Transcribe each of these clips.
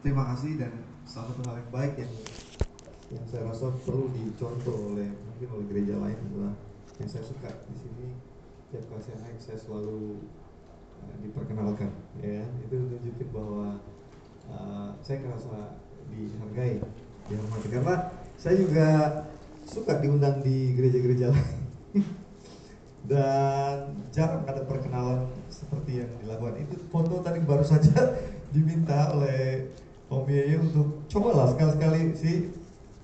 terima kasih dan salah satu hal yang baik yang yang saya rasa perlu dicontoh oleh mungkin oleh gereja lain adalah yang saya suka di sini tiap kali saya naik saya selalu uh, diperkenalkan ya itu menunjukkan bahwa uh, saya merasa dihargai dihormati. Karena saya juga suka diundang di gereja-gereja lain. Dan jarang ada perkenalan seperti yang dilakukan. Itu foto tadi baru saja diminta oleh Om Yeye untuk cobalah sekali-sekali sih.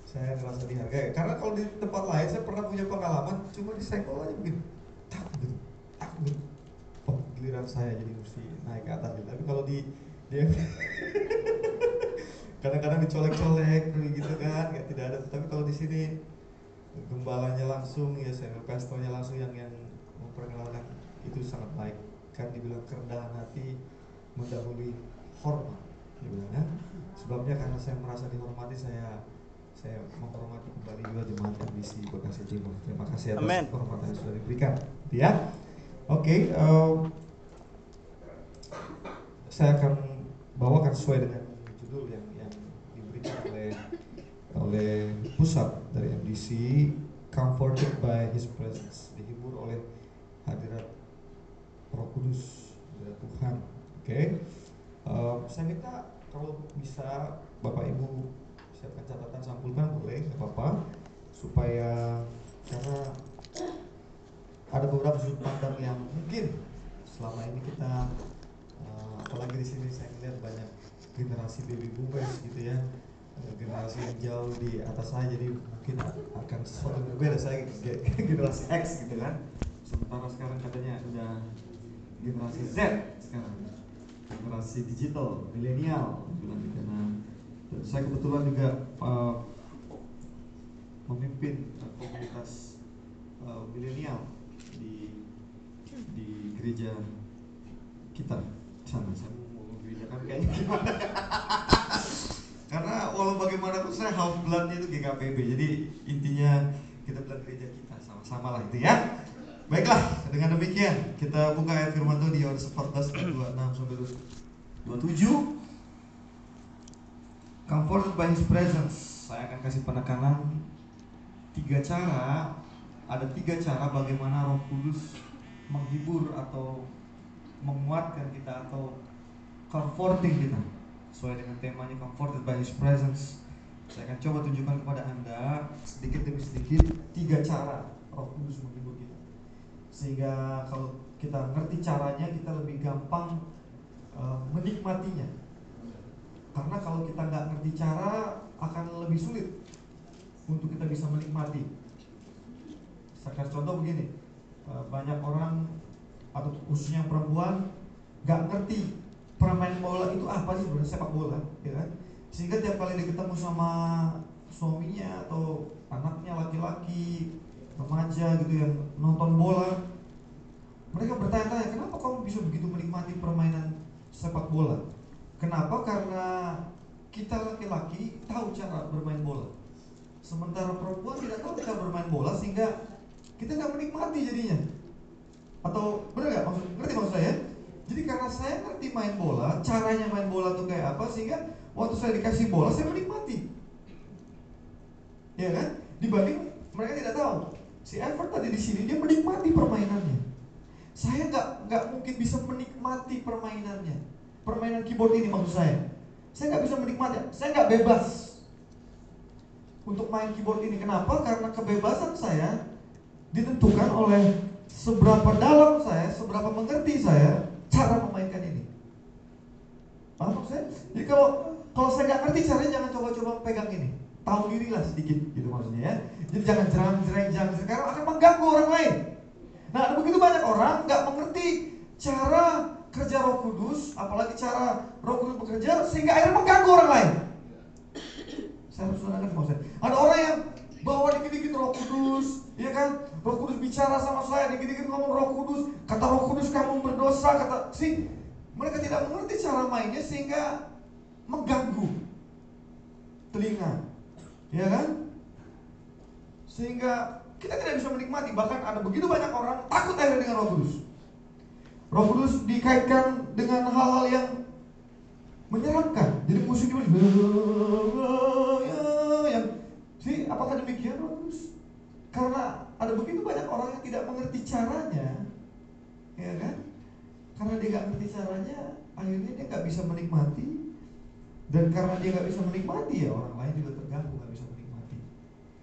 Saya merasa dihargai. Karena kalau di tempat lain saya pernah punya pengalaman cuma disenggol aja begini. Tak gitu. Tak gitu. Giliran saya jadi mesti naik ke atas gitu. Tapi kalau di dia kadang-kadang dicolek-colek gitu kan. Nggak tidak ada tapi kalau di sini gembalanya langsung ya saya pastornya langsung yang yang memperkenalkan. Itu sangat baik. Kan dibilang kerendahan hati mendahului hormat kan sebabnya karena saya merasa dihormati saya saya menghormati kembali juga jemaat MBC Bekasi Timur. Terima kasih atas Amen. kehormatan yang sudah diberikan. Ya, oke. um, saya akan bawakan sesuai dengan judul yang yang diberikan oleh oleh pusat dari MDC, Comforted by His Presence, dihibur oleh hadirat Roh Kudus, hadirat Tuhan. Oke, Um, saya minta kalau bisa Bapak Ibu siapkan catatan sampulkan boleh nggak apa-apa. Supaya karena ada beberapa sudut pandang yang mungkin selama ini kita uh, apalagi di sini saya melihat banyak generasi baby boomers gitu ya. Uh, generasi yang jauh di atas saya jadi mungkin akan sesuatu yang berbeda. Saya ge- generasi X gitu kan. Sementara sekarang katanya udah generasi Z sekarang generasi digital milenial. Bilang gitu nah saya kebetulan juga uh, memimpin komunitas uh, milenial di di gereja kita. Sana saya mau ngomong gereja kan kayaknya gimana. Karena walau bagaimanapun saya half bloodnya itu GKPB jadi intinya kita bilang gereja kita sama-sama lah itu ya. Baiklah dengan demikian kita buka ayat firman Tuhan di Yohanes 14 ayat 26 sampai 27 Comforted by His presence. Saya akan kasih penekanan tiga cara. Ada tiga cara bagaimana Roh Kudus menghibur atau menguatkan kita atau comforting kita. Sesuai dengan temanya comforted by His presence. Saya akan coba tunjukkan kepada anda sedikit demi sedikit tiga cara Roh Kudus menghibur kita. Sehingga kalau kita ngerti caranya kita lebih gampang uh, menikmatinya. Karena kalau kita nggak ngerti cara akan lebih sulit untuk kita bisa menikmati. Saya contoh begini eh, banyak orang atau khususnya perempuan nggak ngerti permain bola itu apa sih sebenarnya sepak bola ya kan? Sehingga tiap kali dia ketemu sama suaminya atau anaknya laki-laki remaja gitu yang nonton bola mereka bertanya-tanya kenapa kamu bisa begitu menikmati permainan sepak bola. Kenapa? Karena kita laki-laki tahu cara bermain bola. Sementara perempuan tidak tahu cara bermain bola sehingga kita nggak menikmati jadinya. Atau benar nggak maksud ngerti maksud saya? Jadi karena saya ngerti main bola caranya main bola tuh kayak apa sehingga waktu saya dikasih bola saya menikmati. Ya kan? Dibanding mereka tidak tahu. Si Everton tadi di sini dia menikmati permainannya saya nggak nggak mungkin bisa menikmati permainannya. Permainan keyboard ini maksud saya. Saya nggak bisa menikmati. Saya nggak bebas untuk main keyboard ini. Kenapa? Karena kebebasan saya ditentukan oleh seberapa dalam saya seberapa mengerti saya cara memainkan ini. Paham maksud saya? Jadi kalau kalau saya nggak ngerti caranya jangan coba-coba pegang ini. Tahu diri lah sedikit gitu maksudnya ya. Jadi jangan jerang jerang jerang sekarang akan mengganggu orang lain nah ada begitu banyak orang nggak mengerti cara kerja Roh Kudus apalagi cara Roh Kudus bekerja sehingga akhirnya mengganggu orang lain. Saya harus menanyakan maksudnya ada orang yang bawa dikit-dikit Roh Kudus ya kan? Roh Kudus bicara sama saya dikit-dikit ngomong Roh Kudus. Kata Roh Kudus kamu berdosa kata sih mereka tidak mengerti cara mainnya sehingga mengganggu telinga. Ya kan? Sehingga kita tidak bisa menikmati bahkan ada begitu banyak orang takut akhirnya dengan Roh Kudus. Roh Kudus dikaitkan dengan hal-hal yang menyeramkan. Jadi musiknya oh, yang si apakah demikian Roh Kudus? Karena ada begitu banyak orang yang tidak mengerti caranya, ya kan? Karena dia nggak ngerti caranya, akhirnya dia nggak bisa menikmati. Dan karena dia nggak bisa menikmati ya orang lain juga terganggu nggak bisa menikmati.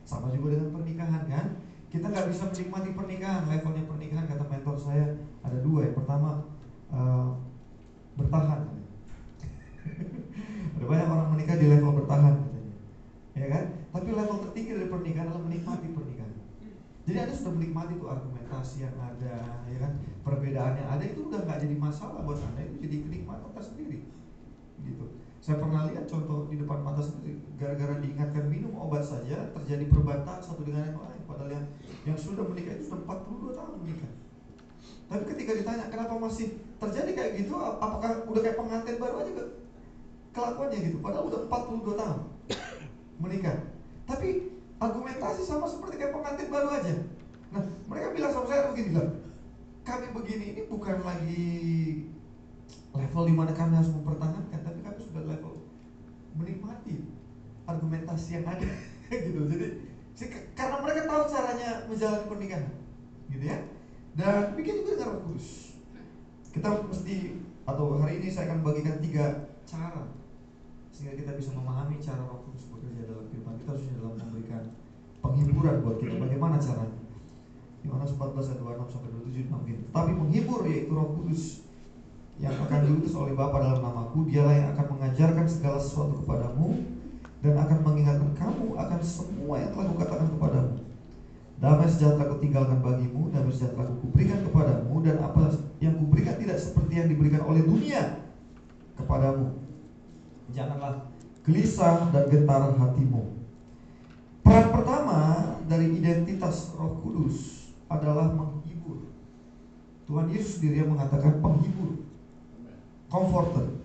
Sama juga dengan pernikahan kan? Kita nggak bisa menikmati pernikahan. Levelnya pernikahan kata mentor saya ada dua. Yang pertama uh, bertahan. ada banyak orang menikah di level bertahan katanya, ya kan? Tapi level tertinggi dari pernikahan adalah menikmati pernikahan. Jadi anda sudah menikmati tuh argumentasi yang ada, ya kan? Perbedaannya ada itu udah nggak jadi masalah buat anda itu jadi kenikmatan tersendiri, gitu. Saya pernah lihat contoh di depan mata sendiri, gara-gara diingatkan minum obat saja terjadi perbatasan satu dengan yang lain. Padahal yang yang sudah menikah itu sudah 42 tahun menikah. Tapi ketika ditanya kenapa masih terjadi kayak gitu, apakah udah kayak pengantin baru aja ke kelakuannya gitu? Padahal udah 42 tahun menikah. Tapi argumentasi sama seperti kayak pengantin baru aja. Nah, mereka bilang sama saya begini lah, kami begini ini bukan lagi level di mana kami harus mempertahankan tapi kami sudah level menikmati argumentasi yang ada gitu. Jadi karena mereka tahu caranya menjalani pernikahan gitu ya. Dan begitu juga dengan Kudus. Kita mesti atau hari ini saya akan bagikan tiga cara sehingga kita bisa memahami cara Roh Kudus bekerja dalam kehidupan kita khususnya dalam memberikan penghiburan buat kita. Bagaimana caranya? Yohanes 14 ayat 26 sampai 27 begini. Tapi menghibur yaitu Roh Kudus yang akan diutus oleh Bapa dalam namaku dialah yang akan mengajarkan segala sesuatu kepadamu dan akan mengingatkan kamu akan semua yang telah kukatakan kepadamu. Damai sejahtera kutinggalkan bagimu damai sejahtera kuberikan kepadamu dan apa yang kuberikan tidak seperti yang diberikan oleh dunia kepadamu. Janganlah gelisah dan gentar hatimu. Peran pertama dari identitas roh kudus adalah menghibur. Tuhan Yesus sendiri yang mengatakan penghibur comforter,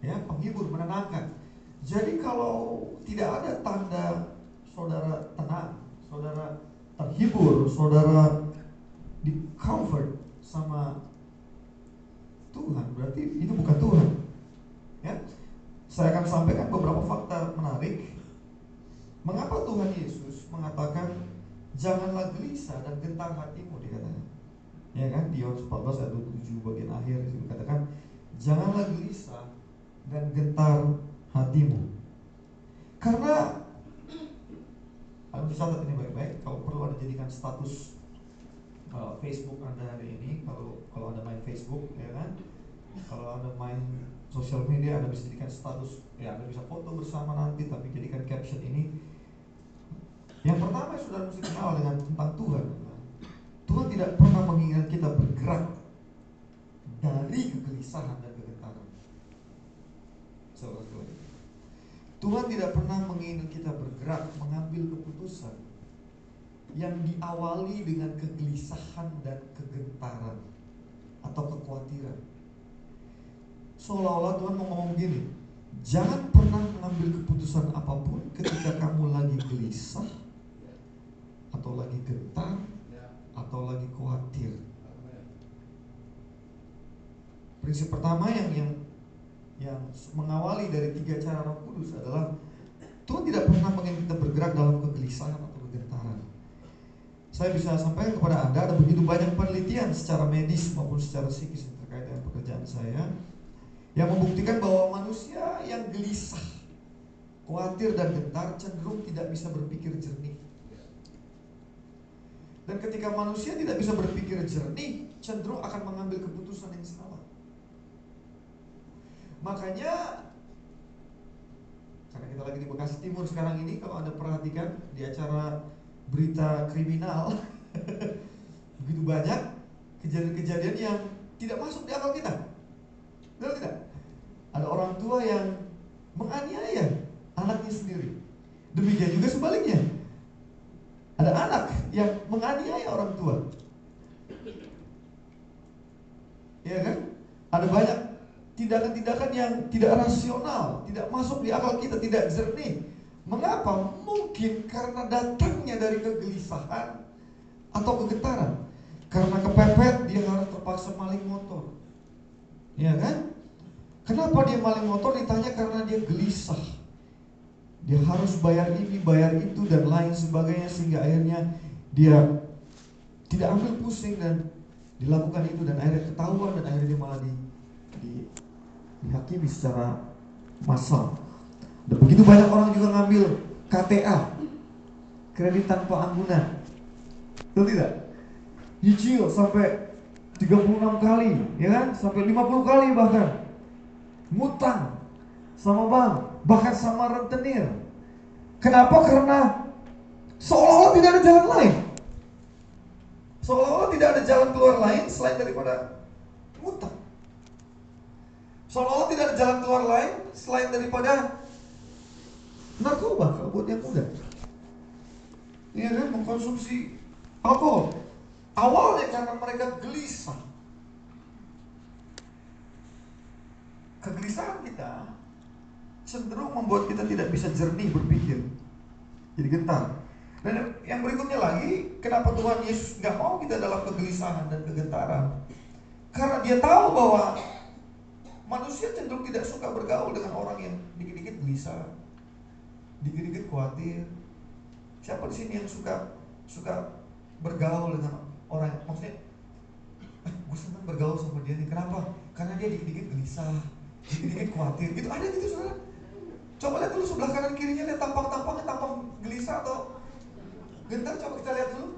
ya penghibur, menenangkan. Jadi kalau tidak ada tanda saudara tenang, saudara terhibur, saudara di comfort sama Tuhan, berarti itu bukan Tuhan. Ya, saya akan sampaikan beberapa fakta menarik. Mengapa Tuhan Yesus mengatakan janganlah gelisah dan gentar hatimu dikatakan. Ya kan di Yohanes 14 ayat 27 bagian akhir itu katakan Janganlah gelisah dan gentar hatimu. Karena harus dicatat ini baik-baik. Kalau perlu ada jadikan status uh, Facebook anda hari ini. Kalau kalau anda main Facebook, ya kan. Kalau anda main sosial media, anda bisa jadikan status. Ya, anda bisa foto bersama nanti, tapi jadikan caption ini. Yang pertama sudah mesti kenal dengan tentang Tuhan. Tuhan tidak pernah menginginkan kita bergerak dari kegelisahan dan Tuhan tidak pernah menginginkan kita bergerak mengambil keputusan yang diawali dengan kegelisahan dan kegentaran atau kekhawatiran. Seolah-olah Tuhan mau ngomong begini, jangan pernah mengambil keputusan apa pun ketika kamu lagi gelisah atau lagi gentar atau lagi khawatir. Prinsip pertama yang yang yang mengawali dari tiga cara Roh Kudus adalah Tuhan tidak pernah ingin kita bergerak dalam kegelisahan atau kegentaran. Saya bisa sampaikan kepada Anda ada begitu banyak penelitian secara medis maupun secara psikis terkait dengan pekerjaan saya yang membuktikan bahwa manusia yang gelisah, khawatir dan gentar cenderung tidak bisa berpikir jernih. Dan ketika manusia tidak bisa berpikir jernih, cenderung akan mengambil keputusan yang salah. Makanya karena kita lagi di Bekasi Timur sekarang ini kalau Anda perhatikan di acara berita kriminal begitu banyak kejadian-kejadian yang tidak masuk di akal kita. Betul tidak? Ada orang tua yang menganiaya anaknya sendiri. Demikian juga sebaliknya. Ada anak yang menganiaya orang tua. Ya kan? Ada banyak tindakan-tindakan yang tidak rasional, tidak masuk di akal kita, tidak jernih. Mengapa? Mungkin karena datangnya dari kegelisahan atau kegetaran. Karena kepepet dia harus terpaksa maling motor. Ya kan? Kenapa dia maling motor? Ditanya karena dia gelisah. Dia harus bayar ini, bayar itu dan lain sebagainya sehingga akhirnya dia tidak ambil pusing dan dilakukan itu dan akhirnya ketahuan dan akhirnya dia malah di, di dihakimi secara massal. Dan begitu banyak orang juga ngambil KTA, kredit tanpa anggunan. Betul tidak? Nyicil sampai 36 kali, ya kan? Sampai 50 kali bahkan. Ngutang sama bank, bahkan sama rentenir. Kenapa? Karena seolah-olah tidak ada jalan lain. Seolah-olah tidak ada jalan keluar lain selain daripada ngutang. Seolah-olah tidak ada jalan keluar lain selain daripada narkoba kalau buat yang muda. Iya kan mengkonsumsi alkohol. Awalnya karena mereka gelisah. Kegelisahan kita cenderung membuat kita tidak bisa jernih berpikir. Jadi gentar. Dan yang berikutnya lagi, kenapa Tuhan Yesus nggak mau kita dalam kegelisahan dan kegentaran? Karena dia tahu bahwa manusia cenderung tidak suka bergaul dengan orang yang dikit-dikit gelisah, dikit-dikit khawatir. Siapa di sini yang suka suka bergaul dengan orang? Maksudnya eh, gue senang bergaul sama dia nih. Kenapa? Karena dia dikit-dikit gelisah dikit-dikit khawatir. Gitu ada gitu saudara. Coba lihat dulu sebelah kanan kirinya lihat tampang-tampangnya tampang gelisah atau gentar coba kita lihat dulu.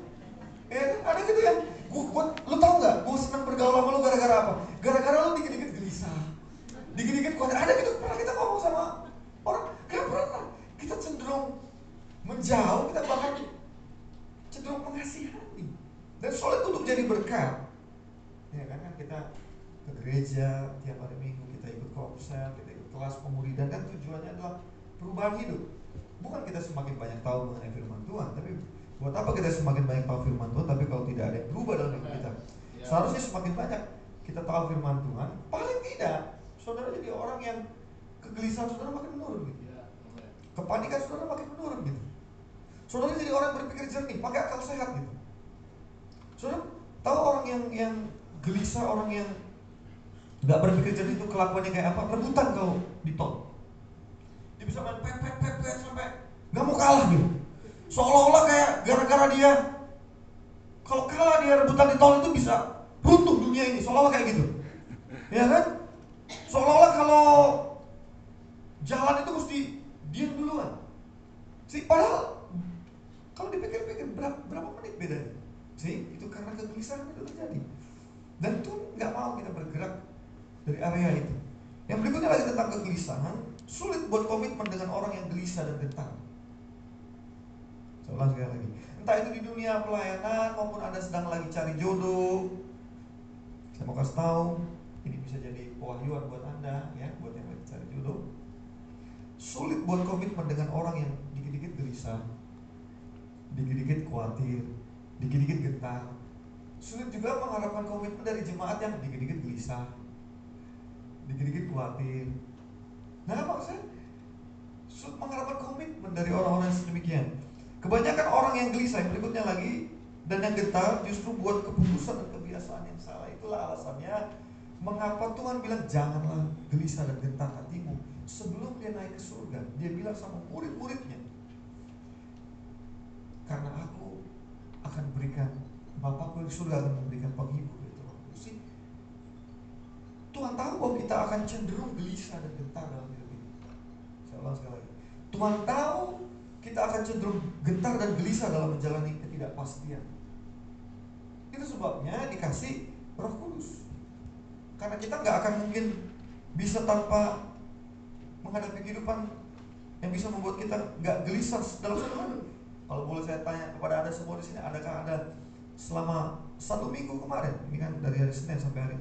Eh ada gitu ya? Gua, gua lu tau nggak gua senang bergaul sama lu gara-gara apa? Gara-gara lu dikit-dikit gelisah dikit-dikit khawatir ada gitu pernah kita ngomong sama orang kan pernah kita cenderung menjauh kita bahkan cenderung mengasihani dan sholat untuk jadi berkat. Ya kan, kan kita ke gereja tiap hari minggu, kita ikut konser, kita ikut kelas pemuridan kan tujuannya adalah perubahan hidup. Bukan kita semakin banyak tahu mengenai firman Tuhan, tapi buat apa kita semakin banyak tahu firman Tuhan, tapi kalau tidak ada yang berubah dalam hidup kita. Ya. Seharusnya semakin banyak kita tahu firman Tuhan, paling tidak saudara jadi orang yang kegelisahan saudara makin menurun gitu. Ya, Kepanikan saudara makin menurun gitu. Saudara jadi orang berpikir jernih, pakai akal sehat gitu. Saudara tahu orang yang yang gelisah, orang yang nggak berpikir jernih itu kelakuannya kayak apa? Rebutan kalau di tol. Dia bisa main pepet pepet sampai nggak mau kalah gitu. Seolah-olah kayak gara-gara dia kalau kalah dia rebutan di tol itu bisa runtuh dunia ini. Seolah-olah kayak gitu. Ya kan? Seolah-olah kalau jalan itu mesti dia duluan. Si padahal kalau dipikir-pikir berapa, berapa menit bedanya? See, itu karena kegelisahan itu terjadi. Dan Tuhan nggak mau kita bergerak dari area itu. Yang berikutnya lagi tentang kegelisahan, sulit buat komitmen dengan orang yang gelisah dan gentar. Ulang sekali lagi. Entah itu di dunia pelayanan maupun Anda sedang lagi cari jodoh. Saya mau kasih tahu, ini bisa jadi pewahyuan buat Anda ya, buat yang lagi cari jodoh. Sulit buat komitmen dengan orang yang dikit-dikit gelisah, dikit-dikit khawatir, dikit-dikit gentar. Sulit juga mengharapkan komitmen dari jemaat yang dikit-dikit gelisah, dikit-dikit khawatir. Nah, maksudnya sulit mengharapkan komitmen dari orang-orang yang sedemikian. Kebanyakan orang yang gelisah yang berikutnya lagi dan yang gentar justru buat keputusan dan kebiasaan yang salah. Itulah alasannya mengapa Tuhan bilang janganlah gelisah dan gentar hatimu sebelum dia naik ke surga. Dia bilang sama murid-muridnya, karena aku akan berikan Bapakku di surga akan memberikan penghibur itu Kudus. Tuhan tahu bahwa kita akan cenderung gelisah dan gentar dalam hidup ini. Saya ulang sekali lagi. Tuhan tahu kita akan cenderung gentar dan gelisah dalam menjalani ketidakpastian. Itu sebabnya dikasih Roh Kudus. Karena kita nggak akan mungkin bisa tanpa menghadapi kehidupan yang bisa membuat kita nggak gelisah dalam satu hari. Kalau boleh saya tanya kepada anda semua di sini, adakah ada selama satu minggu kemarin, ini kan dari hari Senin sampai hari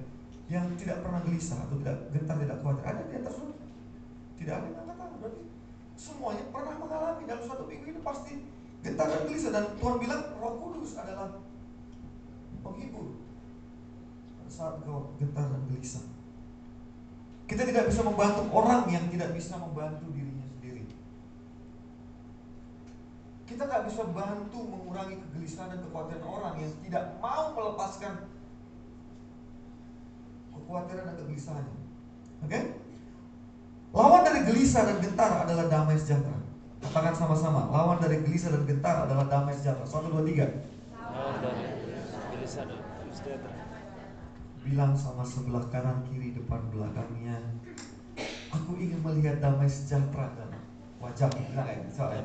yang tidak pernah gelisah atau tidak gentar, tidak khawatir? Ada di atas saudara? Tidak ada yang angkat. Berarti semuanya pernah mengalami dalam satu minggu ini pasti gentar dan gelisah dan Tuhan bilang Roh Kudus adalah penghibur saat kau gentar dan gelisah. Kita tidak bisa membantu orang yang tidak bisa membantu dirinya kita nggak bisa bantu mengurangi kegelisahan dan kekhawatiran orang yang tidak mau melepaskan kekhawatiran dan kegelisahannya. Oke? Okay? Lawan dari gelisah dan gentar adalah damai sejahtera. Katakan sama-sama. Lawan dari gelisah dan gentar adalah damai sejahtera. Satu, dua, tiga. Lawan dari. Bilang sama sebelah kanan, kiri, depan, belakangnya. Aku ingin melihat damai sejahtera dalam wajah gitu soalnya.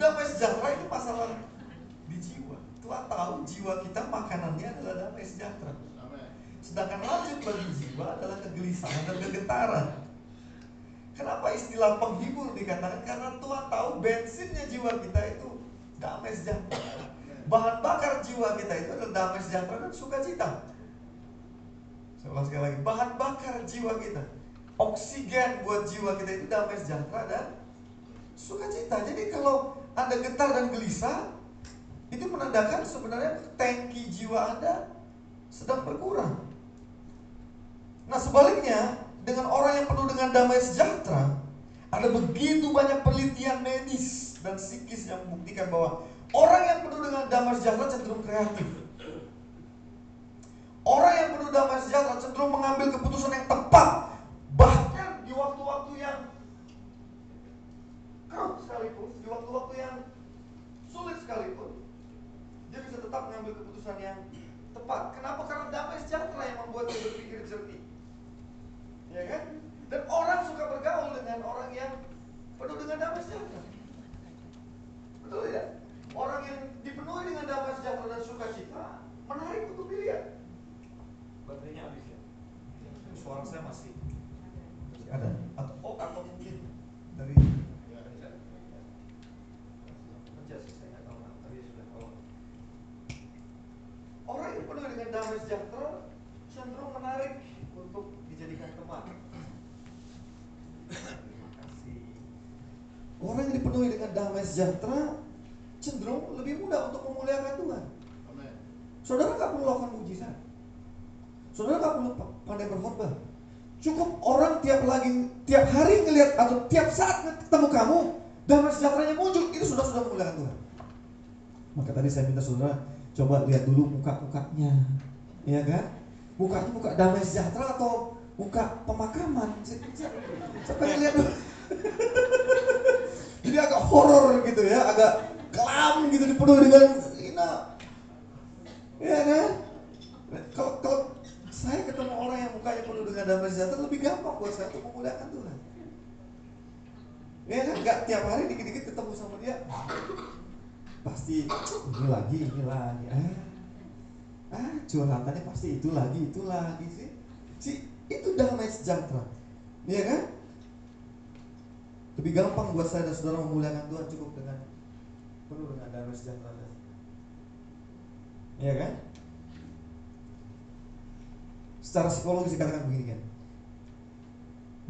damai sejahtera itu masalah di jiwa. Tuhan tahu jiwa kita makanannya adalah damai sejahtera. Sedangkan lanjut bagi jiwa adalah kegelisahan dan kegetaran. Kenapa istilah penghibur dikatakan? Karena Tuhan tahu bensinnya jiwa kita itu damai sejahtera. Bahan bakar jiwa kita itu adalah damai sejahtera dan sukacita. Saya ulang sekali lagi, bahan bakar jiwa kita, oksigen buat jiwa kita itu damai sejahtera dan sukacita. Jadi kalau Anda getar dan gelisah, itu menandakan sebenarnya tangki jiwa Anda sedang berkurang. Nah sebaliknya, dengan orang yang penuh dengan damai sejahtera, ada begitu banyak penelitian medis dan psikis yang membuktikan bahwa orang yang penuh dengan damai sejahtera cenderung kreatif. Orang yang penuh damai sejahtera cenderung mengambil keputusan yang tepat, bahkan di waktu-waktu yang keruh sekalipun, di waktu-waktu yang sulit sekalipun, dia bisa tetap mengambil keputusan yang tepat. Kenapa? Karena damai sejahtera yang membuat dia berpikir jernih. Ya kan? Dan orang suka bergaul dengan orang yang penuh dengan damai sejahtera. Betul ya? Orang yang dipenuhi dengan damai sejahtera dan sukacita menarik untuk dilihat. Baterainya habis ya. Suara saya masih masih ada. Atau oh atau mungkin dari sudah tahu. Orang yang penuh dengan damai sejahtera cenderung menarik dijadikan. Terima kasih. Orang yang dipenuhi dengan damai sejahtera cenderung lebih mudah untuk memuliakan Tuhan. Saudara nggak perlu lakukan mujizat. Saudara nggak perlu pandai berkhotbah. Cukup orang tiap lagi tiap hari ngelihat atau tiap saat ketemu kamu damai sejahteranya muncul itu sudah sudah memuliakan Tuhan. Maka tadi saya minta saudara coba lihat dulu muka-mukanya, ya kan? Mukanya muka damai sejahtera atau muka pemakaman? Saya pengen lihat. Jadi agak horor gitu ya, agak kelam gitu dipenuhi dengan ina. Ya kan? Kalau saya ketemu orang yang mukanya penuh dengan damai sejahtera lebih gampang buat saya untuk memuliakan Tuhan. Ya kan? Gak tiap hari dikit-dikit ketemu sama dia. Pasti ini lagi, ini lagi. Ah, ah curhatannya pasti itu lagi, itu lagi sih. Si itu damai sejahtera. Iya kan? Lebih gampang buat saya dan saudara memuliakan Tuhan cukup dengan penuh dengan damai sejahtera. Iya kan? Secara psikologis dikatakan begini kan.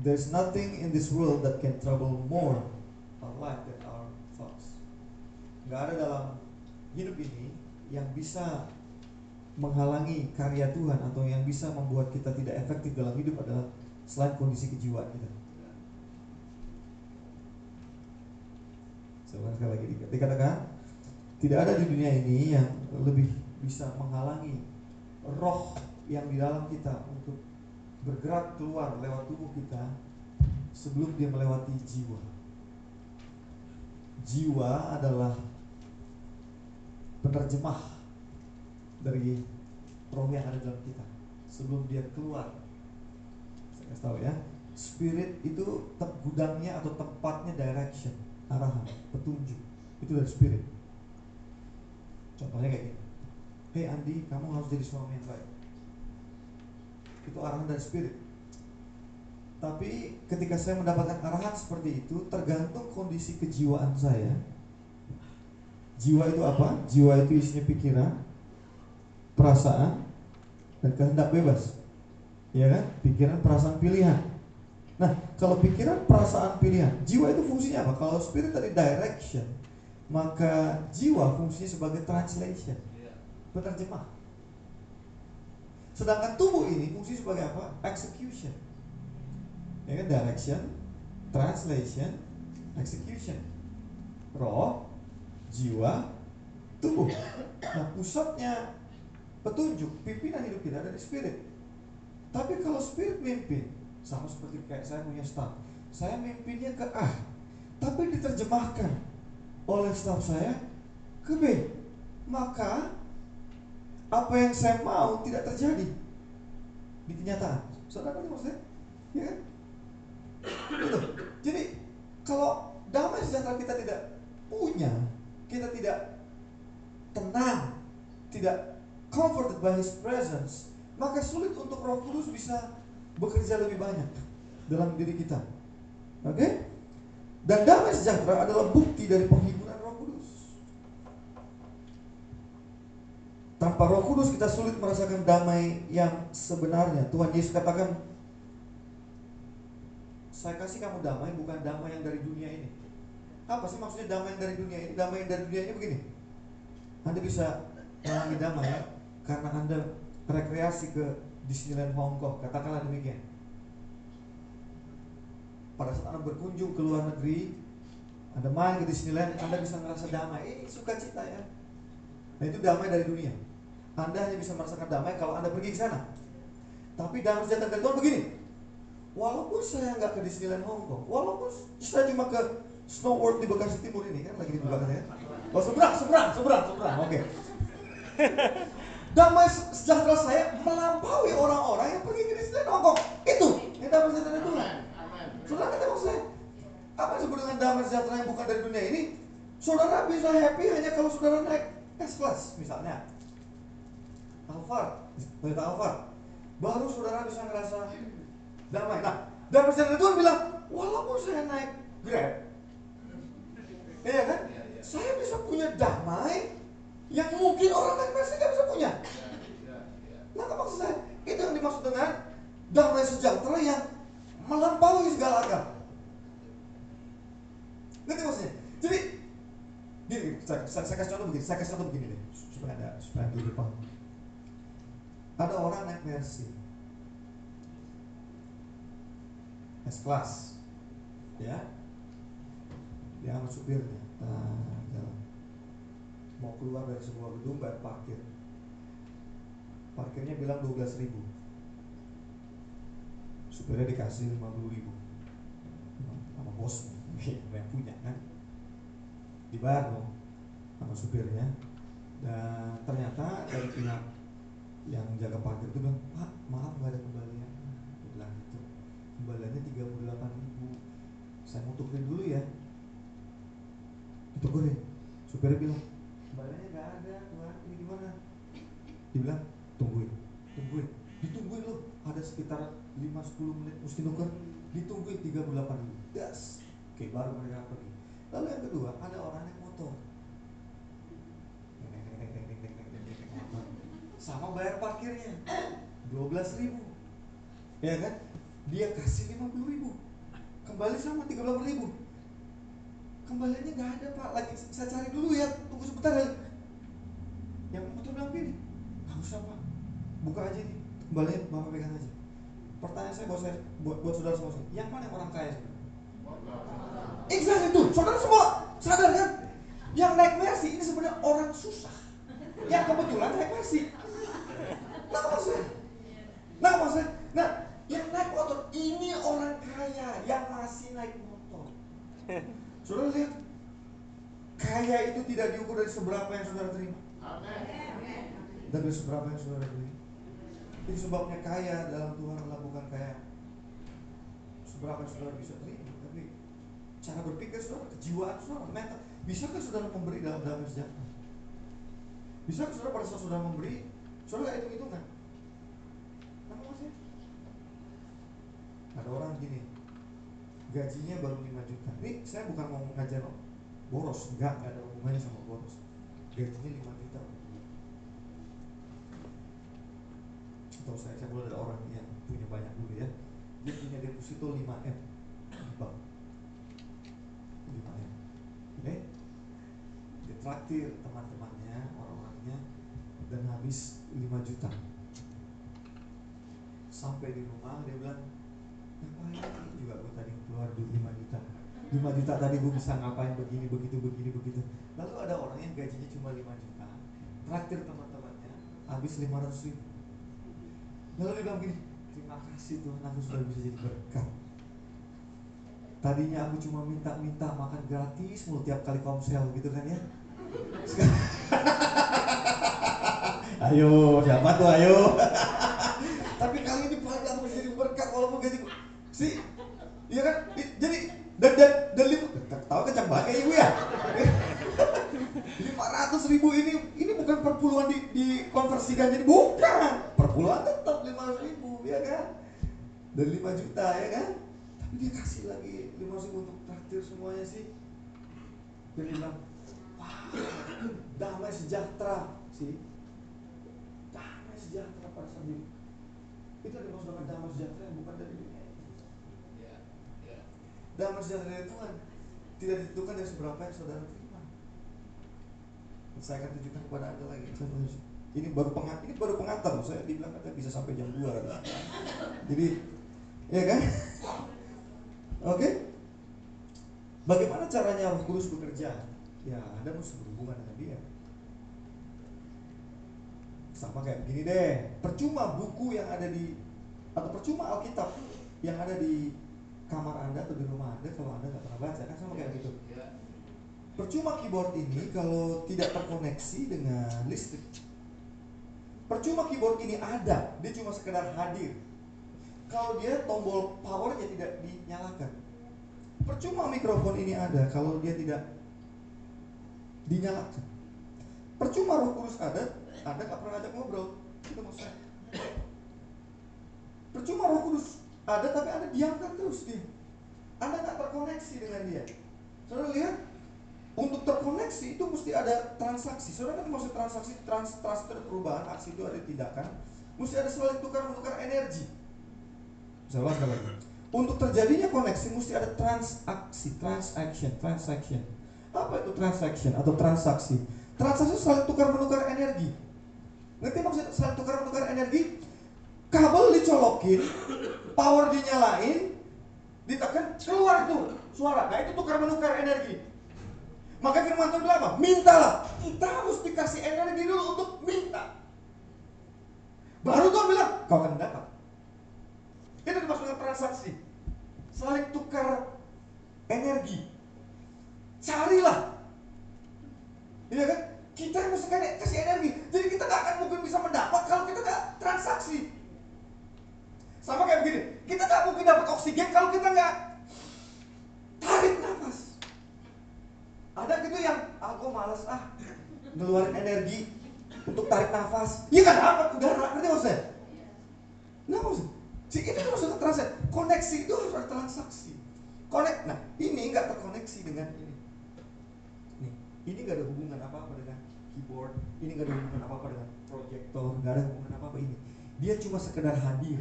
There's nothing in this world that can trouble more our life than our thoughts. Gak ada dalam hidup ini yang bisa menghalangi karya Tuhan atau yang bisa membuat kita tidak efektif dalam hidup adalah selain kondisi kejiwaan kita. Saya sekali lagi dikatakan tidak ada di dunia ini yang lebih bisa menghalangi roh yang di dalam kita untuk bergerak keluar lewat tubuh kita sebelum dia melewati jiwa. Jiwa adalah penerjemah dari roh yang ada dalam kita sebelum dia keluar. Saya kasih tahu ya, spirit itu gudangnya atau tempatnya direction, arahan, petunjuk. Itu dari spirit. Contohnya kayak gini. Hei Andi, kamu harus jadi suami yang baik itu arahan dari spirit. Tapi ketika saya mendapatkan arahan seperti itu, tergantung kondisi kejiwaan saya. Jiwa itu apa? Jiwa itu isinya pikiran, perasaan, dan kehendak bebas. Ya kan? Pikiran, perasaan, pilihan. Nah, kalau pikiran, perasaan, pilihan, jiwa itu fungsinya apa? Kalau spirit tadi direction, maka jiwa fungsinya sebagai translation, penerjemah. Sedangkan tubuh ini fungsi sebagai apa? Execution. Ya kan direction, translation, execution. Roh, jiwa, tubuh. Nah, pusatnya petunjuk, pimpinan hidup kita di spirit. Tapi kalau spirit mimpin, sama seperti kayak saya punya staff, saya mimpinnya ke A, tapi diterjemahkan oleh staff saya ke B. Maka apa yang saya mau tidak terjadi di kenyataan. Saudara ngerti maksudnya? Ya kan? Gitu. Jadi kalau damai sejahtera kita tidak punya, kita tidak tenang, tidak comforted by His presence, maka sulit untuk Roh Kudus bisa bekerja lebih banyak dalam diri kita. Oke? Okay? Dan damai sejahtera adalah bukti dari penghiburan Roh Kudus. Tanpa Roh Kudus kita sulit merasakan damai yang sebenarnya. Tuhan Yesus katakan, saya kasih kamu damai bukan damai yang dari dunia ini. Apa sih maksudnya damai yang dari dunia ini? Damai yang dari dunia ini begini. Anda bisa mengalami damai ya, karena Anda rekreasi ke Disneyland Hong Kong, katakanlah demikian. Pada saat Anda berkunjung ke luar negeri, Anda main ke Disneyland, Anda bisa merasa damai. Ini sukacita ya. Nah itu damai dari dunia. Anda hanya bisa merasakan damai kalau Anda pergi ke sana. Tapi damai sejahtera dari begini. Walaupun saya nggak ke Disneyland Hong Kong, walaupun saya cuma ke Snow World di Bekasi Timur ini kan lagi dibuka ya. Oh seberang, seberang, seberang, seberang. Oke. Okay. damai sejahtera saya melampaui orang-orang yang pergi ke Hong Kong. Itu yang damai sejahtera Tuhan. Saudara kata maksud saya, apa yang disebut dengan damai sejahtera yang bukan dari dunia ini? Saudara bisa happy hanya kalau saudara naik S-Class misalnya. Alphard, Toyota Alphard. Baru saudara bisa ngerasa damai. Nah, damai sejahtera Tuhan bilang, walaupun saya naik Grab, iya kan? Saya bisa punya damai yang mungkin orang lain pasti nggak bisa punya. Nah, apa maksud saya? Itu yang dimaksud dengan damai sejahtera yang melampaui segala akal. Ngerti maksudnya? Jadi, gini, saya, saya, saya kasih contoh begini, saya kasih contoh begini deh, supaya ada, supaya lebih paham. Ada orang naik Mercy, S class, ya, dia sama supirnya, nah, mau keluar dari sebuah gedung bayar parkir. Parkirnya bilang 12 ribu. Supirnya dikasih 50 ribu. Sama bos yang punya kan? Dibayar dong sama supirnya. Dan ternyata dari pihak yang jaga parkir itu bilang pak maaf gak ada kembalian. Bilang gitu. Kembaliannya 38 ribu. Saya mau tukerin dulu ya. Ditukerin supirnya bilang kembaliannya nggak ada tuhan. Ini gimana? Dibilang tungguin tungguin. Ditungguin loh. Ada sekitar 5-10 menit mesti nuker. Ditungguin 38 ribu das. Oke baru mereka pergi. Lalu yang kedua ada orang yang motor. Sama bayar parkirnya. 12 ribu. Ya kan? Dia kasih 50 ribu. Kembali sama 38 ribu kembaliannya nggak ada pak. Lagi saya cari dulu ya. Tunggu sebentar ya. Yang motor bilang gini nggak usah pak. Buka aja ini. Kembalian bapak pegang aja. Pertanyaan saya buat saya buat, buat saudara semua yang mana yang orang kaya? Exactly itu saudara semua sadar kan? Yang naik Mercy ini sebenarnya orang susah. Yang kebetulan naik Mercy. Nah maksudnya nah maksudnya nah yang naik motor ini orang kaya yang masih naik motor Saudara lihat, kaya itu tidak diukur dari seberapa yang saudara terima. Dan dari seberapa yang saudara beri. Itu sebabnya kaya dalam Tuhan adalah bukan kaya seberapa yang saudara bisa terima, tapi cara berpikir saudara, kejiwaan saudara, mental. Bisakah saudara memberi dalam damai sejahtera? Bisakah saudara pada saat saudara memberi, saudara hitung hitungan? Apa maksudnya? Ada orang gini, gajinya baru 5 juta. Ini saya bukan mau ngajar boros enggak enggak ada hubungannya sama boros. Gajinya 5 juta. Atau saya saya boleh ada orang yang punya banyak dulu ya. Dia punya deposito 5 m. Di bank 5 m. Oke dia traktir teman-temannya orang-orangnya dan habis 5 juta. Sampai di rumah dia bilang juga gue tadi keluar duit 5 juta. 5 juta tadi gue bisa ngapain begini begitu begini begitu. Lalu ada orang yang gajinya cuma 5 juta. Traktir teman-temannya habis 500 ribu. Lalu dia bilang gini terima kasih Tuhan aku sudah bisa jadi berkat tadinya aku cuma minta-minta makan gratis mulu tiap kali komsel gitu kan ya? Ayo siapa tuh ayo tapi kali ini paling gak jadi berkat walaupun gaji si iya kan jadi dan dan dan lima tahu kencang banget kayak ibu ya lima ratus ribu ini ini bukan perpuluhan di dikonversikan jadi bukan. Perpuluhan tetap lima ratus ribu ya kan? Dan lima juta ya kan? Tapi dia kasih lagi lima ratus ribu untuk traktir semuanya sih. Dia bilang wah damai sejahtera. Sih damai sejahtera pada saat itu itu dimaksud dengan damai sejahtera bukan dari dunia ya, ya. damai sejahtera dari Tuhan. Tidak ditentukan dari seberapa yang saudara terima saya akan tunjukkan kepada anda lagi. Ini baru pengantar ini baru pengantar saya dibilang katanya bisa sampai jam 2 kan? jadi ya kan? Oke? Bagaimana caranya Roh Kudus bekerja? Ya anda mesti berhubungan dengan dia. Sama kayak begini deh. Percuma buku yang ada di atau percuma Alkitab yang ada di kamar anda atau di rumah anda kalau anda nggak pernah baca kan? Sama kayak gitu. Ya. Percuma keyboard ini kalau tidak terkoneksi dengan listrik percuma keyboard ini ada dia cuma sekedar hadir kalau dia tombol powernya tidak dinyalakan percuma mikrofon ini ada kalau dia tidak dinyalakan percuma roh kudus ada anda gak pernah ajak ngobrol. Itu maksudnya. Percuma roh kudus ada tapi Anda diamkan terus dia. Anda gak terkoneksi dengan dia. Saudara lihat, untuk terkoneksi itu mesti ada transaksi. Saudara kan maksud transaksi, trans, trans itu ada perubahan, aksi itu ada tindakan. Mesti ada saling tukar menukar energi. Jelas kalau Untuk terjadinya koneksi mesti ada transaksi, transaction, transaction. Apa itu transaction atau transaksi? Transaksi saling tukar menukar energi. Ngerti maksud saling tukar menukar energi? Kabel dicolokin, power dinyalain, ditekan keluar tuh suara. Nah itu tukar menukar energi. Maka firman Tuhan bilang apa? Mintalah. Kita harus dikasih energi dulu untuk minta. Baru Tuhan bilang, kau akan dapat. Itu dimaksud dengan transaksi. Saling tukar energi. Carilah. Iya kan? kita yang mesti kasih energi. Jadi kita gak akan mungkin bisa mendapat kalau kita gak transaksi. Sama kayak begini, kita gak mungkin dapat oksigen kalau kita gak tarik nafas. Ada gitu yang, ah gue males ah ngeluarin energi untuk tarik nafas. Iya kan dapat udara, ngerti maksudnya? Nah maksud, si itu maksudnya transaksi. Koneksi itu harus ada transaksi. Konek, nah ini nggak terkoneksi dengan ini. Nih, ini nggak ada hubungan apa-apa dengan keyboard ini gak ada hubungan apa apa dengan proyektor gak ada hubungan apa apa ini dia cuma sekedar hadir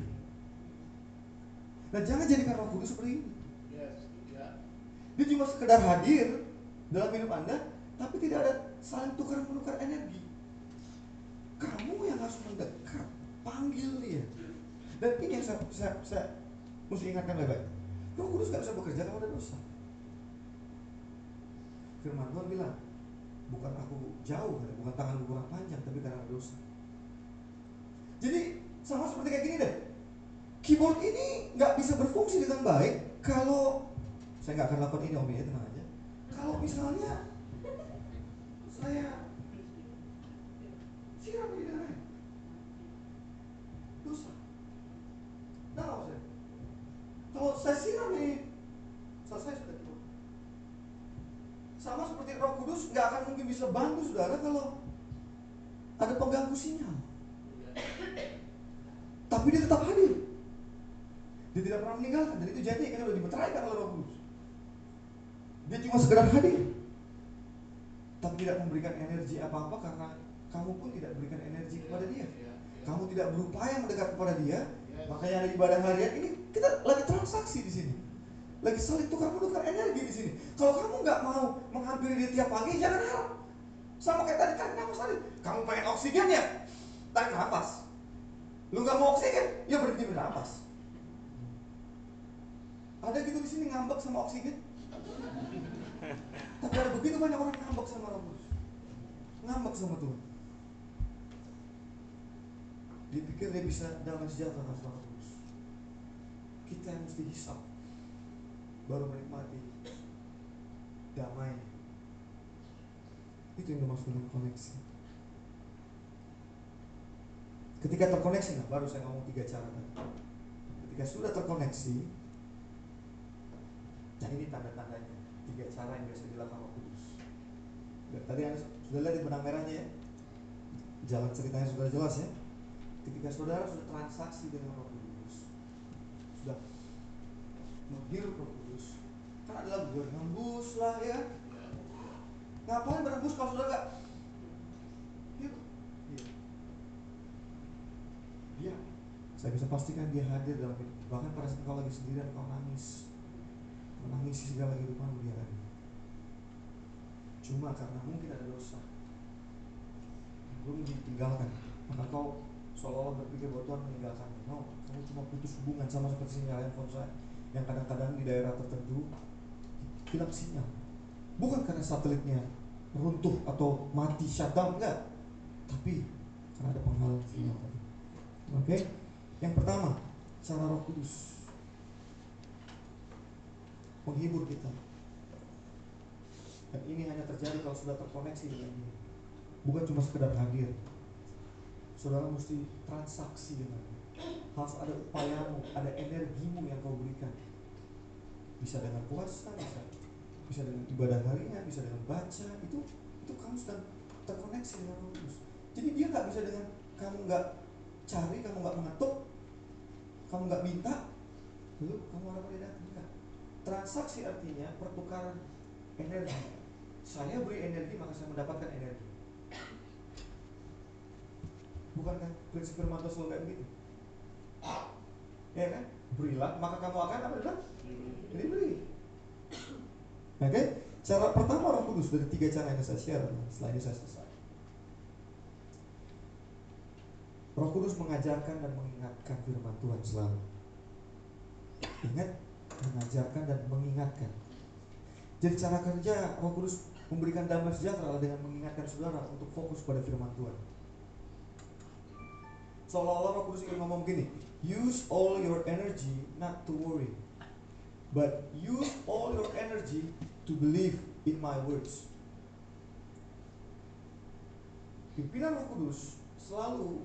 dan jangan jadikan roh kudus seperti ini dia cuma sekedar hadir dalam hidup anda tapi tidak ada saling tukar menukar energi. Kamu yang harus mendekat panggil dia. Dan ini yang saya, saya, saya mesti ingatkan baik-baik roh kudus gak bisa bekerja kalau ada dosa. Firman Tuhan bilang bukan aku jauh bukan tanganku kurang panjang tapi karena dosa. Jadi sama seperti kayak gini deh. Keyboard ini nggak bisa berfungsi dengan baik kalau saya nggak akan lakukan ini om ya tenang aja. Kalau misalnya saya siram di darah dosa nah saya kalau saya siram ini selesai sudah sama seperti Roh Kudus nggak akan mungkin bisa bantu saudara kalau ada pengganggu sinyal. Tapi dia tetap hadir. Dia tidak pernah meninggalkan dan itu jadi kan sudah dimeteraikan oleh Roh Kudus. Dia cuma sekedar hadir. Tidak memberikan energi apa-apa karena kamu pun tidak berikan energi kepada dia. Kamu tidak berupaya mendekat kepada dia. Makanya ada ibadah harian ini kita lagi transaksi di sini lagi saling tukar menukar energi di sini. Kalau kamu nggak mau menghampiri dia tiap pagi, jangan harap. Sama kayak tadi tarik nafas tadi. Kamu pengen oksigen ya, tarik nafas. Lu nggak mau oksigen, ya berhenti bernafas. Ada gitu di sini ngambek sama oksigen. Tapi ada begitu banyak orang ngambek sama rambut. Ngambek sama Tuhan. Dipikir dia bisa damai sejahtera sama Kita yang mesti hisap baru menikmati damai. Itu yang dimaksud dengan koneksi. Ketika terkoneksi, nah baru saya ngomong tiga cara Ketika sudah terkoneksi, nah ini tanda-tandanya tiga cara yang biasa dilakukan Roh Kudus. Ya, tadi anda sudah lihat di benang merahnya ya, jalan ceritanya sudah jelas ya. Ketika saudara sudah transaksi dengan Roh Kudus, sudah menghirup Roh Kudus, kan adalah berhembus lah ya. Ngapain berhembus kalau sudah gak. Dia, saya bisa pastikan dia hadir dalam hidup. Bahkan pada saat kau lagi sendirian kau nangis, menangisi segala kehidupan dia hadir. Cuma karena mungkin ada dosa, belum ditinggalkan, maka kau seolah-olah berpikir bahwa Tuhan meninggalkan. No, kamu cuma putus hubungan sama seperti sinyal handphone saya yang kadang-kadang di daerah tertentu hilang sinyal. Bukan karena satelitnya runtuh atau mati shutdown enggak, tapi karena ada penghalang sinyal. Oke, okay? yang pertama cara Roh Kudus menghibur kita. Dan ini hanya terjadi kalau sudah terkoneksi dengan dia. Bukan cuma sekedar hadir. Saudara mesti transaksi dengan dia. Harus ada upayamu, ada energimu yang kau berikan. Bisa dengan puasa, bisa bisa dengan ibadah harinya, bisa dengan baca, itu itu kamu sedang terkoneksi dengan Roh. Jadi dia nggak bisa dengan kamu nggak cari, kamu nggak mengetuk, kamu nggak minta, lalu kamu harap dia datang. Transaksi artinya pertukaran energi. Saya beri energi maka saya mendapatkan energi. Bukankah prinsip firman Tuhan selalu kayak begitu? Ya kan? Berilah maka kamu akan apa bilang? Diberi. Oke, okay? cara pertama Roh Kudus dari tiga cara yang saya share. Setelah ini saya selesai. Roh Kudus mengajarkan dan mengingatkan firman Tuhan selalu. Ingat, mengajarkan dan mengingatkan. Jadi cara kerja Roh Kudus memberikan damai sejahtera dengan mengingatkan saudara untuk fokus pada firman Tuhan. Seolah-olah Roh Kudus ingin ngomong begini, use all your energy not to worry, but use all your energy to believe in my words. Pimpinan Roh Kudus selalu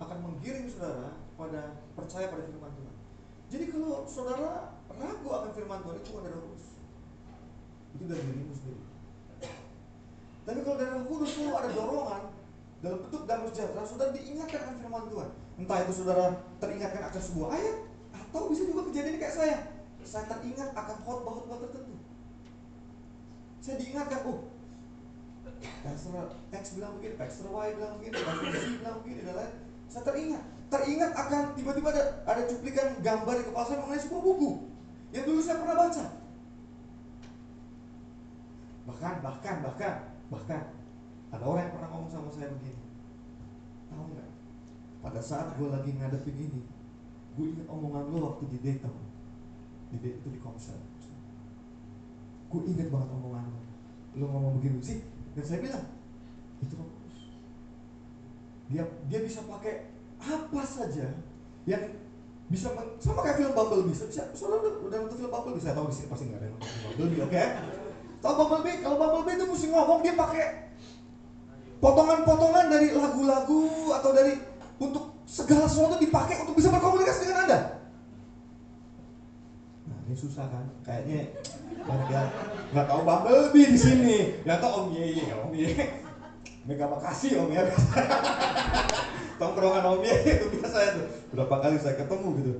akan menggiring saudara pada percaya pada firman Tuhan. Jadi kalau saudara ragu akan firman Tuhan itu bukan dari Roh. Itu dari dirimu sendiri. Tapi kalau dari Roh Kudus selalu ada dorongan dalam bentuk damai sejahtera, saudara diingatkan akan firman Tuhan. Entah itu saudara teringatkan akan sebuah ayat atau bisa juga kejadian kayak saya. Saya teringat akan khotbah-khotbah tertentu. Saya diingatkan, oh, Pastor X bilang begini, Pastor Y bilang begini, Pastor Z bilang begini, dan lain. Saya teringat, teringat akan tiba-tiba ada, ada cuplikan gambar di kepala saya mengenai sebuah buku yang dulu saya pernah baca. Bahkan, bahkan, bahkan, bahkan ada orang yang pernah ngomong sama saya begini. Tahu nggak? Pada saat gue lagi ngadepin ini, gue ingat omongan lo waktu di Dayton. Di Dayton itu di konser gue inget banget omongan lo lo ngomong begini sih dan saya bilang itu fokus dia dia bisa pakai apa saja yang bisa sama kayak film Bumblebee bisa soalnya udah, udah nonton film Bumblebee saya tahu di sini pasti nggak ada yang nonton Bumblebee oke okay? tahu Bumblebee kalau Bumblebee itu mesti ngomong dia pakai potongan-potongan dari lagu-lagu atau dari untuk segala sesuatu dipakai untuk bisa berkomunikasi dengan anda nah ini susah kan kayaknya Warga nggak tahu Bumblebee di sini, nggak tahu Om Ye, Om Ye. Mega makasih Om ya. Tongkrongan Om Ye itu biasa itu. Berapa kali saya ketemu gitu.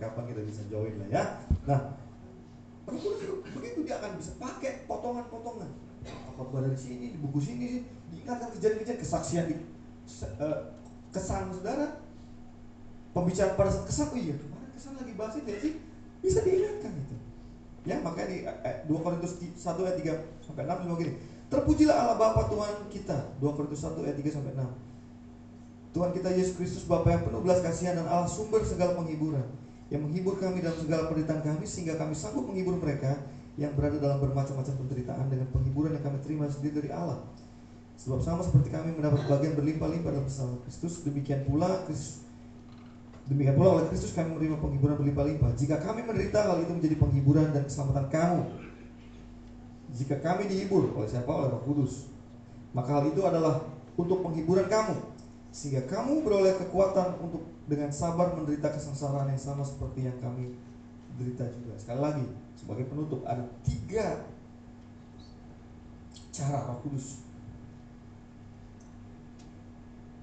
Kapan kita bisa join lah ya. Nah, begitu dia akan bisa pakai potongan-potongan. Khotbah dari sini, di buku sini, diingatkan kejadian-kejadian kesaksian di uh, kesan saudara. Pembicaraan pada saat kesan, oh iya kemarin kesan lagi bahas itu ya sih, bisa diingatkan itu. Ya, makanya di eh, 2 Korintus 1 ayat 3 sampai 6 bilang gini. Terpujilah Allah Bapa Tuhan kita. 2 Korintus 1 ayat 3 sampai 6. Tuhan kita Yesus Kristus Bapa yang penuh belas kasihan dan Allah sumber segala penghiburan yang menghibur kami dalam segala penderitaan kami sehingga kami sanggup menghibur mereka yang berada dalam bermacam-macam penderitaan dengan penghiburan yang kami terima sendiri dari Allah. Sebab sama seperti kami mendapat bagian berlimpah-limpah dalam kesalahan Kristus, demikian pula Kristus Demikian pula oleh Kristus kami menerima penghiburan berlimpah-limpah. Jika kami menderita, hal itu menjadi penghiburan dan keselamatan kamu. Jika kami dihibur oleh siapa? Oleh Roh Kudus. Maka hal itu adalah untuk penghiburan kamu. Sehingga kamu beroleh kekuatan untuk dengan sabar menderita kesengsaraan yang sama seperti yang kami derita juga. Sekali lagi, sebagai penutup ada tiga cara Roh Kudus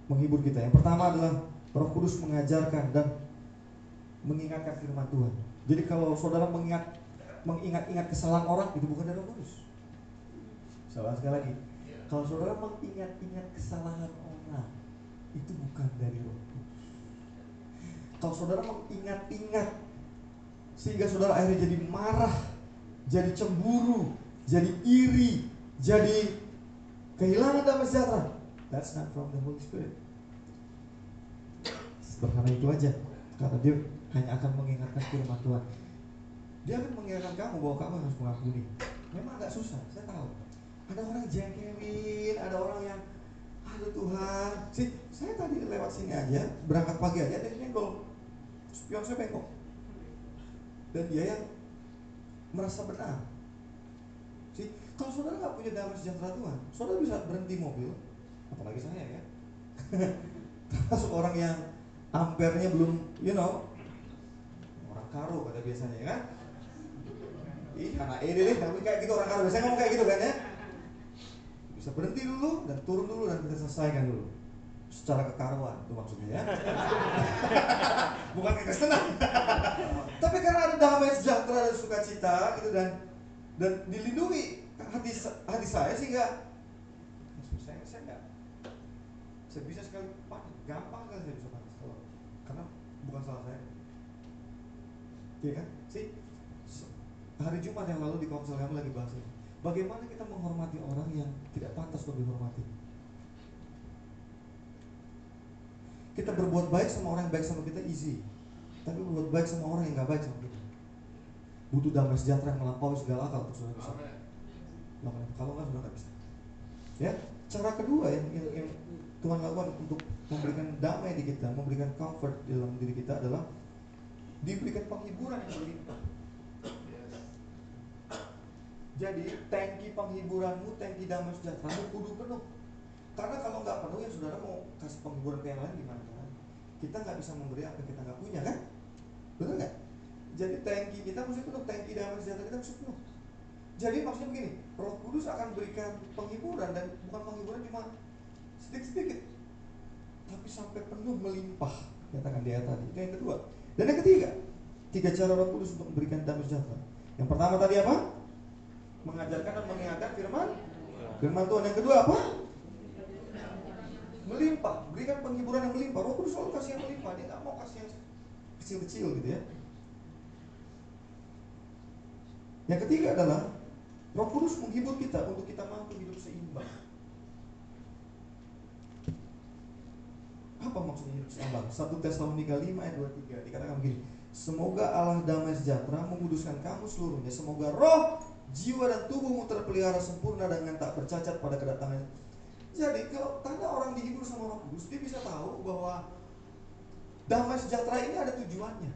menghibur kita. Yang pertama adalah Roh Kudus mengajarkan dan mengingatkan firman Tuhan. Jadi kalau saudara mengingat mengingat-ingat kesalahan orang itu bukan dari Roh Kudus. Salah sekali lagi. Kalau saudara mengingat-ingat kesalahan orang itu bukan dari Kudus. Kalau saudara mengingat-ingat sehingga saudara akhirnya jadi marah, jadi cemburu, jadi iri, jadi kehilangan damai sejahtera, that's not from the Holy Spirit. Sederhana itu aja, karena dia hanya akan mengingatkan firman Tuhan. Dia akan mengingatkan kamu bahwa kamu harus mengampuni. Memang agak susah, saya tahu. Ada orang jengkelin, ada orang yang aduh Tuhan, sih saya tadi lewat sini aja, berangkat pagi aja, dia nyenggol spion saya bengkok. Dan dia yang merasa benar. Sih, kalau saudara nggak punya damai sejahtera Tuhan, saudara bisa berhenti mobil, apalagi saya ya. Termasuk orang yang ampernya belum, you know, orang karo pada biasanya ya kan. Ih, anak ini deh, tapi kayak gitu orang karo biasanya ngomong kayak gitu kan ya. Bisa berhenti dulu dan turun dulu dan kita selesaikan dulu. Secara kekaruan itu maksudnya ya. Bukan kekristenan tapi karena ada damai sejahtera dan sukacita gitu dan dan dilindungi hati hati saya sehingga saya saya enggak saya bisa sekali panik gampang kan saya bisa panik kalau karena bukan salah saya. Ya kan? Sih hari Jumat yang lalu di komsel kami lagi bahas ini bagaimana kita menghormati orang yang tidak pantas untuk dihormati? Kita berbuat baik sama orang yang baik sama kita easy. Tapi berbuat baik sama orang yang nggak baik sama kita. Butuh damai sejahtera yang melampaui segala akal untuk saudara bisa kalau nggak sudah nggak bisa. Ya cara kedua yang, yang, yang Tuhan lakukan untuk memberikan damai di kita memberikan comfort di dalam diri kita adalah diberikan penghiburan yang berlimpah jadi tangki penghiburanmu tangki damai sejahtera kudu penuh karena kalau nggak penuh ya saudara mau kasih penghiburan ke yang lain gimana kan? Kita nggak bisa memberi apa yang kita nggak punya kan? Betul nggak? Jadi tangki kita mesti penuh, tangki damai sejahtera kita mesti penuh. Jadi maksudnya begini, Roh Kudus akan berikan penghiburan dan bukan penghiburan cuma sedikit-sedikit, tapi sampai penuh melimpah. Katakan dia tadi. Itu yang kedua. Dan yang ketiga, tiga cara Roh Kudus untuk memberikan damai sejahtera. Yang pertama tadi apa? Mengajarkan dan mengingatkan firman firman Tuhan. Yang kedua apa? melimpah, berikan penghiburan yang melimpah. Roh Kudus selalu kasih yang melimpah, dia nggak mau kasih yang kecil-kecil gitu ya. Yang ketiga adalah Roh Kudus menghibur kita untuk kita mampu hidup seimbang. Apa maksudnya hidup seimbang? 1 Tesalonika 5 ayat 23 dikatakan begini, Semoga Allah damai sejahtera menguduskan kamu seluruhnya. Semoga roh, jiwa dan tubuhmu terpelihara sempurna dengan tak bercacat pada kedatangan jadi kalau tanda orang dihibur sama Roh Kudus, dia bisa tahu bahwa damai sejahtera ini ada tujuannya.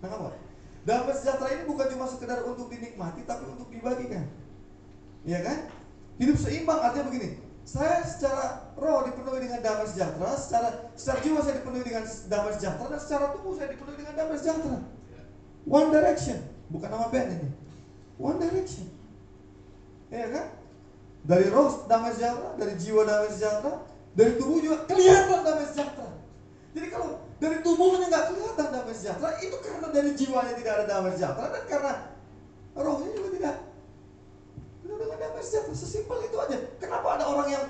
Nah, apa? Damai sejahtera ini bukan cuma sekedar untuk dinikmati, tapi untuk dibagikan. Iya kan? Hidup seimbang artinya begini. Saya secara roh dipenuhi dengan damai sejahtera, secara secara jiwa saya dipenuhi dengan damai sejahtera, dan secara tubuh saya dipenuhi dengan damai sejahtera. One direction, bukan nama band ini. One direction. Iya kan? Dari roh damai sejahtera, dari jiwa damai sejahtera, dari tubuh juga kelihatan damai sejahtera. Jadi kalau dari tubuhnya nggak kelihatan damai sejahtera, itu karena dari jiwanya tidak ada damai sejahtera dan karena rohnya juga tidak tidak dengan damai sejahtera. Sesimpel itu aja. Kenapa ada orang yang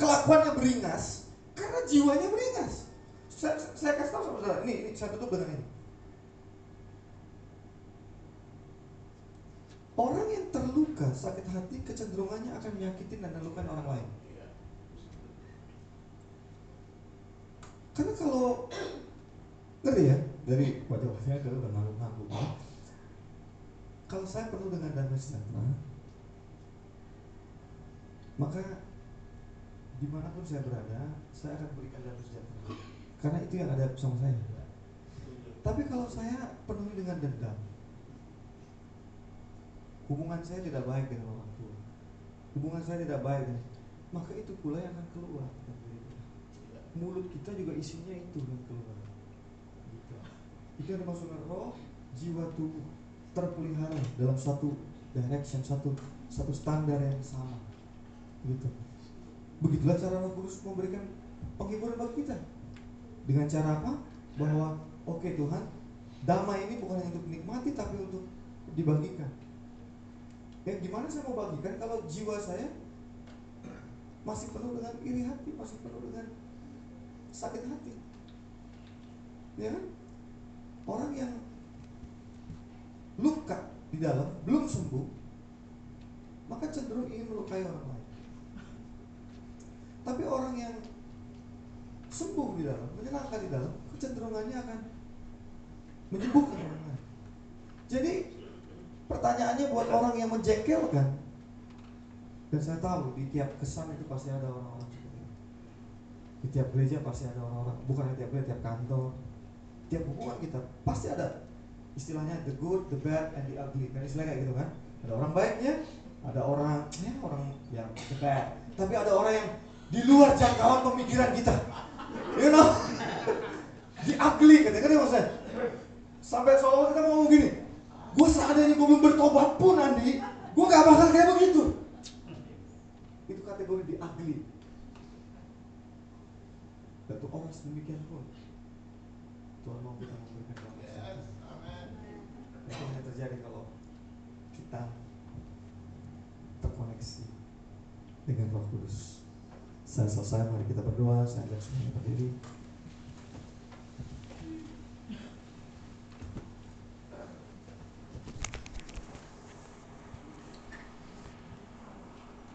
kelakuannya beringas? Karena jiwanya beringas. Saya, saya kasih tahu sama saudara, ini, ini saya tutup dengan ini. Orang yang terluka, sakit hati, kecenderungannya akan menyakitin dan melukai orang lain. Karena kalau ngeri ya dari wajah-wajahnya udah ngangguk Kalau saya penuh dengan damai sejahtera, maka di mana pun saya berada, saya akan berikan damai sejahtera. Karena itu yang ada bersama saya. Tapi kalau saya penuh dengan dendam, hubungan saya tidak baik dengan orang tua, hubungan saya tidak baik, maka itu pula yang akan keluar mulut kita juga isinya itu yang keluar. Gitu. Itu yang dimaksud roh, jiwa tubuh terpelihara dalam satu direction, satu satu standar yang sama. Gitu. Begitulah cara Roh Kudus memberikan penghiburan bagi kita. Dengan cara apa? Bahwa oke okay, Tuhan, damai ini bukan hanya untuk dinikmati tapi untuk dibagikan. Ya gimana saya mau bagikan kalau jiwa saya masih penuh dengan iri hati, masih penuh dengan sakit hati. Ya kan? Orang yang luka di dalam belum sembuh, maka cenderung ingin melukai orang lain. Tapi orang yang sembuh di dalam, menyenangkan di dalam, kecenderungannya akan menyembuhkan orang lain. Jadi pertanyaannya buat orang yang menjengkelkan, dan saya tahu di tiap kesan itu pasti ada orang-orang seperti itu. Di tiap gereja pasti ada orang-orang, bukan di tiap gereja, tiap kantor, tiap hubungan kita pasti ada istilahnya the good, the bad, and the ugly. Kan istilahnya kayak gitu kan? Ada orang baiknya, ada orang ya orang yang the bad. Tapi ada orang yang di luar jangkauan pemikiran kita. You know? Di ugly katanya kan maksudnya. Sampai seolah kita ngomong gini, gue seadanya gue belum bertobat pun Andi, gue gak bakal kayak begitu. Itu kategori di ugly. Tuh orang sedemikian pun Tuhan mau kita memberikan damai. Itu hanya terjadi kalau kita terkoneksi dengan Roh Kudus. Saya selesai, mari kita berdoa. Saya ajak semuanya berdiri.